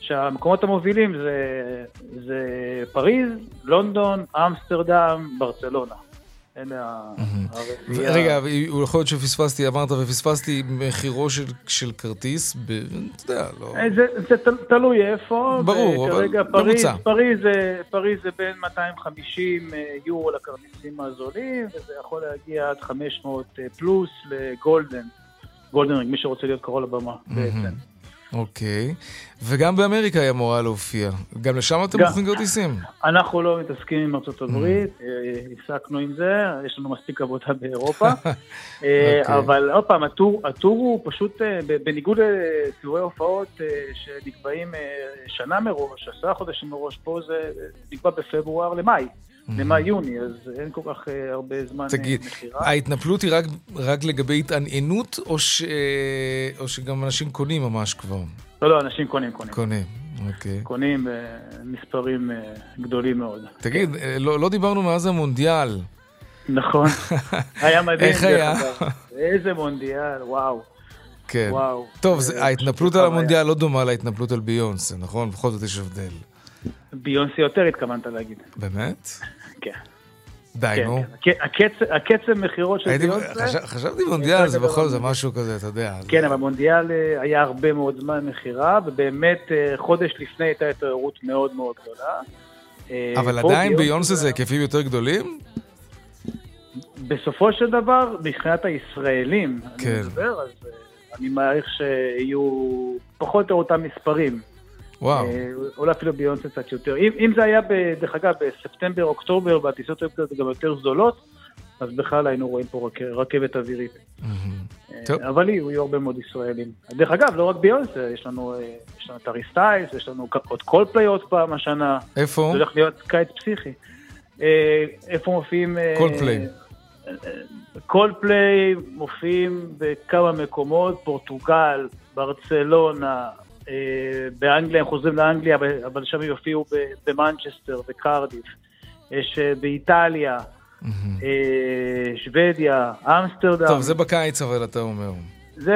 שהמקומות המובילים זה, זה פריז, לונדון, אמסטרדם, ברצלונה. אלה הרביעייה. רגע, יכול להיות שפספסתי, אמרת ופספסתי מחירו של, של כרטיס, ב... אתה יודע, לא... אה, זה, זה תלוי איפה. ברור, אבל ממוצע. פריז, פריז זה בין 250 אה, יורו לכרטיסים הזולים, וזה יכול להגיע עד 500 אה, פלוס לגולדן. גולדנרינג, מי שרוצה להיות קרוב לבמה בעצם. אוקיי. וגם באמריקה היא אמורה להופיע. גם לשם אתם מוכרים כרטיסים? אנחנו לא מתעסקים עם ארצות Mm. הברית, אה, הפסקנו עם זה, יש לנו מספיק עבודה באירופה. אה, אוקיי. אבל עוד פעם, הטור הוא פשוט, אה, בניגוד לסיבובי הופעות שנקבעים שנה מראש, עשרה חודשים מראש, פה זה נקבע בפברואר למאי, למאי-יוני, אז אין כל כך אה, הרבה זמן אה, תגיד, מכירה. ההתנפלות היא רק, רק לגבי התעניינות, או, ש... או שגם אנשים קונים ממש כבר? לא, לא, אנשים קונים, קונים. קונים, אוקיי. קונים במספרים אה, גדולים מאוד. תגיד, אה, לא, לא דיברנו מאז המונדיאל. נכון. היה מדהים. איך היה? איזה מונדיאל, וואו. כן. וואו. טוב, אה, זה, ההתנפלות על. המונדיאל לא דומה להתנפלות על ביונסה, נכון? בכל זאת יש הבדל. ביונסי יותר התכוונת להגיד. באמת? כן. די, כן, נו. כן. הקצ- הקצב- מכירות של ביונסה... חשב- חשבתי מונדיאל, זה בכל זאת משהו כזה, אתה יודע. כן, אבל מונדיאל אה, היה הרבה מאוד זמן מכירה, ובאמת אה, חודש לפני הייתה התעוררות מאוד מאוד גדולה. אה, אבל עדיין ביונסה ביונסה זה היקפים יותר גדולים? בסופו של דבר, מבחינת הישראלים, כן. אני מדבר, אז אני מעריך שיהיו פחות או יותר אותם מספרים. וואו. אה, אולי אפילו ביונסה קצת יותר. אם, אם זה היה, ב, דרך אגב, בספטמבר, אוקטובר, והטיסות היו קצת גם יותר זולות, אז בכלל היינו רואים פה רק, רכבת אווירית. אה, טוב. אבל יהיו, הרבה מאוד ישראלים. דרך אגב, לא רק ביונסה, יש לנו, אה, יש לנו את הארי סטיילס, יש לנו עוד קולפליי עוד פעם השנה. איפה? זה הולך להיות קיץ פסיכי. איפה מופיעים... אה, קולפליי. קולפליי מופיעים בכמה מקומות, פורטוגל, ברצלונה, באנגליה, הם חוזרים לאנגליה, אבל- שם הם יופיעו במנצ'סטר, בקרדיף. יש אה, באיטליה, אה, שוודיה, אמסטרדם. טוב, זה בקיץ אבל אתה אומר. זה,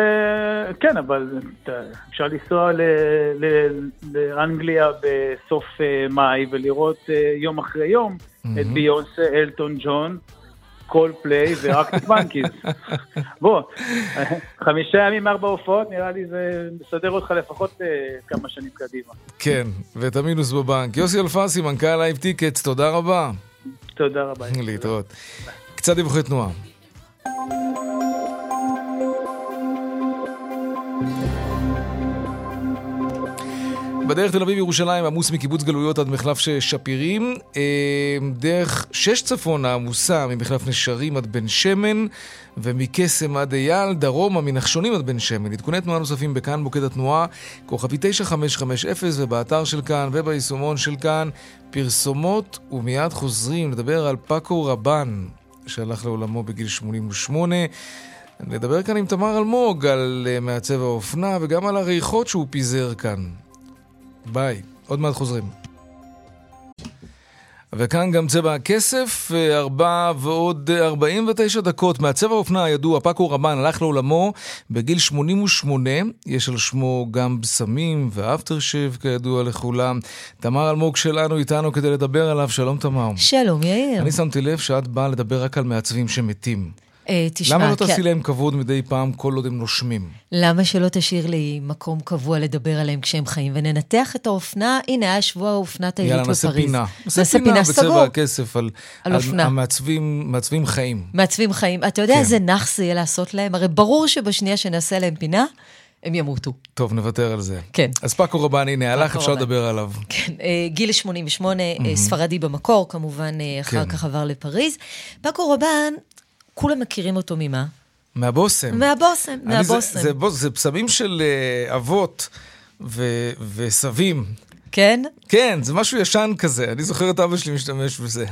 כן, אבל אפשר לנסוע ל, ל, לאנגליה בסוף אה, מאי ולראות אה, יום אחרי יום את ביונסה, אלטון ג'ון, קולפליי וארקטיק מנקיז. בוא, חמישה ימים, ארבע הופעות, נראה לי זה מסדר אותך לפחות אה, כמה שנים קדימה. כן, ואת המינוס בבנק. יוסי אלפסי, מנכ"ל Live Tickets, תודה רבה. תודה רבה. להתראות. קצת דיווחי תנועה. בדרך תל אביב ירושלים עמוס מקיבוץ גלויות עד מחלף שפירים. אה, דרך שש צפונה עמוסה ממחלף נשרים עד בן שמן ומקסם עד אייל, דרומה מנחשונים עד בן שמן. עדכוני תנועה נוספים בכאן מוקד התנועה, כוכבי 9550 ובאתר של כאן וביישומון של כאן פרסומות ומיד חוזרים לדבר על פאקו רבן שהלך לעולמו בגיל 88. נדבר כאן עם תמר אלמוג על אה, מעצב האופנה וגם על הריחות שהוא פיזר כאן. ביי, עוד מעט חוזרים. וכאן גם צבע הכסף, אה, ארבע ועוד אה, 49 דקות. מהצבע האופנה הידוע, פאקו רבן הלך לעולמו בגיל 88. יש על שמו גם בשמים ואפטר שייב כידוע לכולם. תמר אלמוג שלנו איתנו כדי לדבר עליו. שלום תמר. שלום יאיר. אני שמתי לב שאת באה לדבר רק על מעצבים שמתים. אה, תשמע, למה לא כן. תעשי להם כבוד מדי פעם כל עוד הם נושמים? למה שלא תשאיר לי מקום קבוע לדבר עליהם כשהם חיים וננתח את האופנה? הנה, היה שבוע האופנת העילית יאללה, בפריז. נעשה פינה. נעשה פינה בצבע. הכסף על, על אופנה. המעצבים מעצבים חיים. מעצבים חיים. אתה יודע כן. איזה נאחס זה יהיה לעשות להם? הרי ברור שבשנייה שנעשה להם פינה, הם ימותו. טוב, נוותר על זה. כן. אז פאקו רבן, הנה, הלך, אפשר. לדבר עליו. כן, אה, גיל 88, אה, מהמם. ספרדי במקור, כמובן, אה, אחר כן. כך עבר לפריז. פאקו רבן, כולם מכירים אותו ממה? מהבושם. מהבושם, מהבושם. זה, זה, בוס- זה פסמים של אה, אבות ו, וסבים. כן? כן, זה משהו ישן כזה, אני זוכר את אבא שלי משתמש בזה.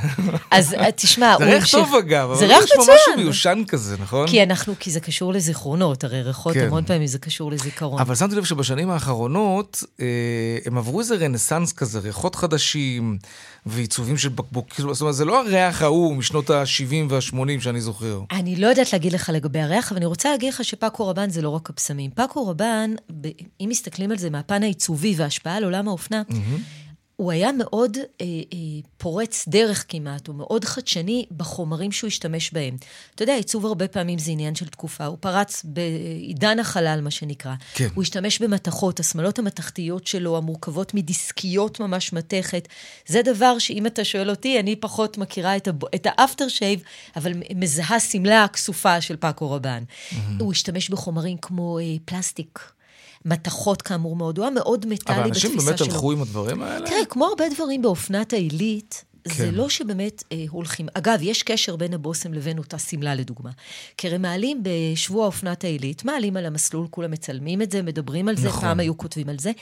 אז אה, תשמע, זה הוא ריח המשיך- טוב אגב, זה אבל ריח יש פה. משהו מיושן כזה, נכון? כי אנחנו, כי זה קשור לזיכרונות, הרי ריחות כן. המון פעמים זה קשור לזיכרון. אבל שמתי לב שבשנים האחרונות אה, הם עברו איזה רנסאנס כזה, ריחות חדשים ועיצובים של בקבוק, כאילו, זאת אומרת, זה לא הריח ההוא משנות ה-70 וה-80 שאני זוכר. אני לא יודעת להגיד לך לגבי הריח, אבל אני רוצה להגיד לך שפאקו רבן זה לא רק הבשמים. פאקו רבן, אם מסתכלים על זה מהפן העיצובי וההשפעה על עולם האופנה, הוא היה מאוד אה, אה, פורץ דרך כמעט, הוא מאוד חדשני בחומרים שהוא השתמש בהם. אתה יודע, עיצוב הרבה פעמים זה עניין של תקופה. הוא פרץ בעידן החלל, מה שנקרא. כן. הוא השתמש במתכות, השמלות המתכתיות שלו, המורכבות מדיסקיות ממש מתכת. זה דבר שאם אתה שואל אותי, אני פחות מכירה את, הב... את האפטר שייב, אבל מזהה שמלה כסופה של פאקו רבן. Mm-hmm. הוא השתמש בחומרים כמו אה, פלסטיק. מתכות כאמור מאוד, הוא היה מאוד מטאלי בתפיסה שלו. אבל אנשים באמת הלכו עם הדברים האלה? תראה, כמו הרבה דברים באופנת העילית, כן. זה לא שבאמת אה, הולכים. אגב, יש קשר בין הבושם לבין אותה שמלה, לדוגמה. כי הרי מעלים בשבוע אופנת העילית, מעלים על המסלול, כולם מצלמים את זה, מדברים על זה, נכון. פעם היו כותבים על זה,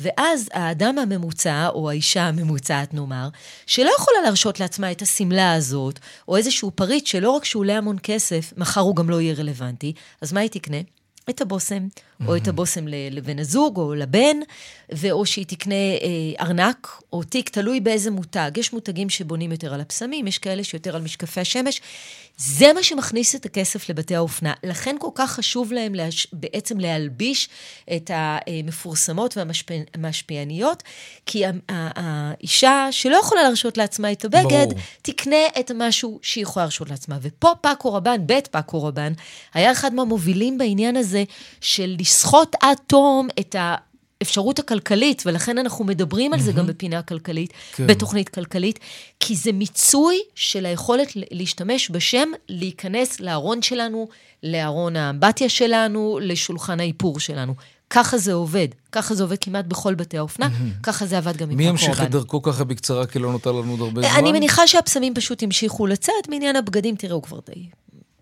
ואז האדם הממוצע, או האישה הממוצעת, נאמר, שלא יכולה להרשות לעצמה את השמלה הזאת, או איזשהו פריט שלא רק שהוא עולה המון כסף, מחר הוא גם לא יהיה רלוונטי, אז מה היא תקנה? את הבושם, mm-hmm. או את הבושם לבן הזוג או לבן, ואו שהיא תקנה אה, ארנק או תיק, תלוי באיזה מותג. יש מותגים שבונים יותר על הפסמים, יש כאלה שיותר על משקפי השמש. זה מה שמכניס את הכסף לבתי האופנה. לכן כל כך חשוב להם להש... בעצם להלביש את המפורסמות והמשפיעניות, כי האישה שלא יכולה להרשות לעצמה את הבגד, ברור. תקנה את המשהו שהיא יכולה להרשות לעצמה. ופה פאקו רבן, בית פאקו רבן, היה אחד מהמובילים בעניין הזה של לסחוט עד תום את ה... האפשרות הכלכלית, ולכן אנחנו מדברים על זה גם בפינה הכלכלית, כן. בתוכנית כלכלית, כי זה מיצוי של היכולת להשתמש בשם, להיכנס לארון שלנו, לארון האמבטיה שלנו, לשולחן האיפור שלנו. ככה זה עובד. ככה זה עובד כמעט בכל בתי האופנה, ככה זה עבד גם עם הקורבן. מי ימשיך את דרכו ככה בקצרה, כי לא נותר לנו עוד הרבה זמן? אני מניחה שהפסמים פשוט המשיכו לצאת, מעניין הבגדים, תראה, הוא כבר די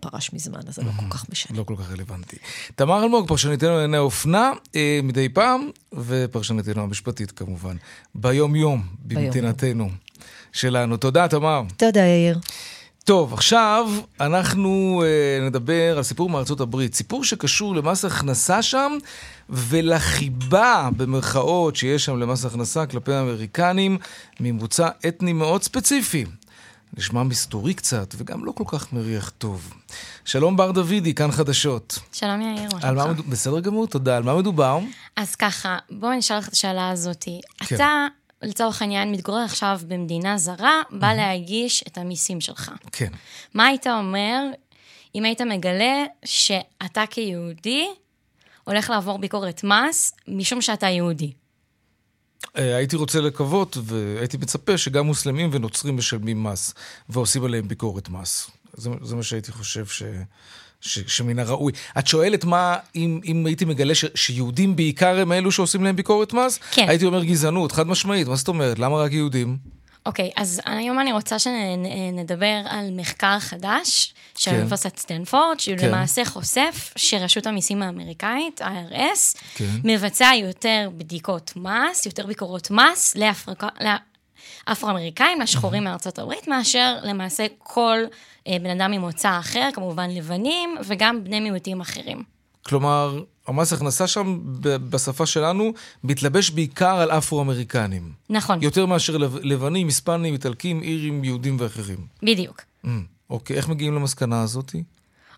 פרש מזמן, אז זה לא כל כך משנה. לא כל כך רלוונטי. תמר אלמוג, פרשניתנו לענייני אופנה, אה, מדי פעם, ופרשניתנו המשפטית כמובן. ביום-יום, במדינתנו שלנו. תודה, תמר. תודה, יאיר. טוב, עכשיו אנחנו uh, נדבר על סיפור מארצות הברית. סיפור שקשור למס הכנסה שם ולחיבה, במרכאות, שיש שם למס הכנסה כלפי האמריקנים ממוצא אתני מאוד ספציפי. נשמע מסתורי קצת, וגם לא כל כך מריח טוב. שלום בר דוידי, כאן חדשות. שלום יאיר, מה שלומך? בסדר גמור, תודה. על מה מדובר? אז ככה, בואו נשאל לך את השאלה הזאת. כן. אתה, לצורך העניין, מתגורר עכשיו במדינה זרה, בא להגיש את המיסים שלך. כן. מה היית אומר אם היית מגלה שאתה כיהודי הולך לעבור ביקורת מס משום שאתה יהודי? אה, הייתי רוצה לקוות והייתי מצפה שגם מוסלמים ונוצרים משלמים מס ועושים עליהם ביקורת מס. זה, זה מה שהייתי חושב ש, ש, שמן הראוי. את שואלת מה, אם, אם הייתי מגלה ש, שיהודים בעיקר הם אלו שעושים להם ביקורת מס? כן. הייתי אומר גזענות, חד משמעית. מה זאת אומרת? למה רק יהודים? אוקיי, okay, אז היום אני רוצה שנדבר על מחקר חדש של כן. אוניברסיטת סטנפורד, שהוא כן. למעשה חושף שרשות המיסים האמריקאית, IRS, כן. מבצע יותר בדיקות מס, יותר ביקורות מס לאפריקה... לאפרו-אמריקאים, לשחורים מארצות הברית, מאשר למעשה כל אה, בן אדם ממוצא אחר, כמובן לבנים, וגם בני מיעוטים אחרים. כלומר, המס הכנסה שם, בשפה שלנו, מתלבש בעיקר על אפרו-אמריקנים. נכון. יותר מאשר לבנים, היספנים, איטלקים, אירים, יהודים ואחרים. בדיוק. Mm, אוקיי, איך מגיעים למסקנה הזאתי?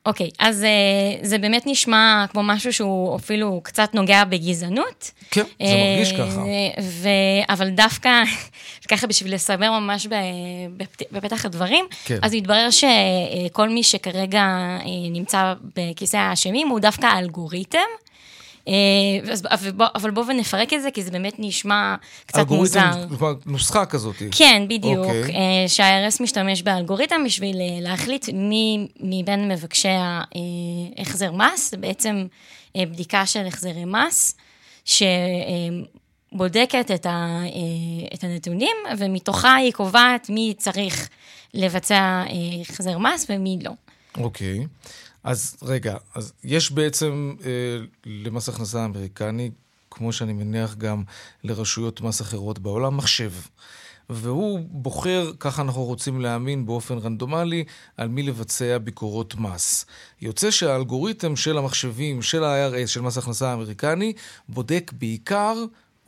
אוקיי, okay, אז uh, זה באמת נשמע כמו משהו שהוא אפילו קצת נוגע בגזענות. כן, זה מרגיש uh, ככה. ו... אבל דווקא, ככה בשביל לסבר ממש בפתח הדברים, כן. אז מתברר שכל מי שכרגע uh, נמצא בכיסא האשמים הוא דווקא האלגוריתם. אה, אבל בואו ונפרק את זה, כי זה באמת נשמע קצת מוזר. אלגוריתם, נוסחה כזאת. כן, בדיוק. Okay. אוקיי. אה, שה-IRS משתמש באלגוריתם בשביל אה, להחליט מי מבין מבקשי ההחזר מס, זה בעצם בדיקה של החזרי מס, שבודקת את, ה, את הנתונים, ומתוכה היא קובעת מי צריך לבצע החזר מס ומי לא. אוקיי. Okay. אז רגע, אז יש בעצם אה, למס הכנסה האמריקני, כמו שאני מניח גם לרשויות מס אחרות בעולם, מחשב. והוא בוחר, ככה אנחנו רוצים להאמין, באופן רנדומלי, על מי לבצע ביקורות מס. יוצא שהאלגוריתם של המחשבים, של ה-IRS, של מס הכנסה האמריקני, בודק בעיקר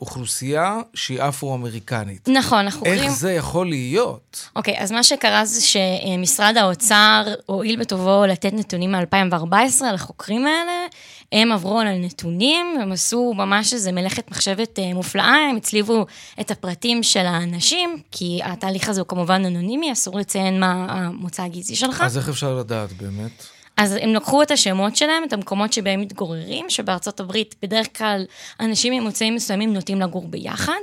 אוכלוסייה שהיא אפרו-אמריקנית. נכון, אנחנו קוראים... איך זה יכול להיות? אוקיי, אז מה שקרה זה שמשרד האוצר הואיל בטובו לתת נתונים מ-2014 על החוקרים האלה, הם עברו על הנתונים, הם עשו ממש איזה מלאכת מחשבת אה, מופלאה, הם הצליבו את הפרטים של האנשים, כי התהליך הזה הוא כמובן אנונימי, אסור לציין מה המוצא הגזעי שלך. אז איך אפשר לדעת באמת? אז הם לקחו את השמות שלהם, את המקומות שבהם מתגוררים, שבארצות הברית בדרך כלל אנשים ממוצאים מסוימים נוטים לגור ביחד,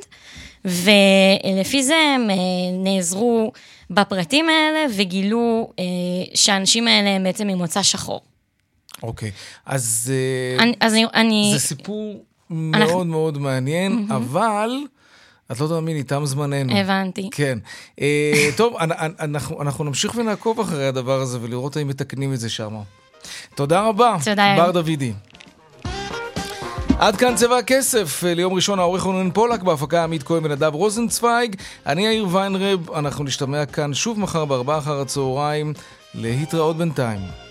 ולפי זה הם אה, נעזרו בפרטים האלה וגילו אה, שהאנשים האלה הם בעצם ממוצא שחור. אוקיי, אז, אה, אני, אז אני... זה סיפור מאוד אנחנו... מאוד מעניין, mm-hmm. אבל... את לא תאמיני, תם זמננו. הבנתי. כן. אה, טוב, אנחנו, אנחנו נמשיך ונעקוב אחרי הדבר הזה ולראות האם מתקנים את זה שם. תודה רבה. תודה. בר דוידי. עד כאן צבע הכסף, ליום ראשון העורך רונן פולק, בהפקה עמית כהן ונדב רוזנצוויג. אני יאיר ויינרב, אנחנו נשתמע כאן שוב מחר בארבעה אחר הצהריים, להתראות בינתיים.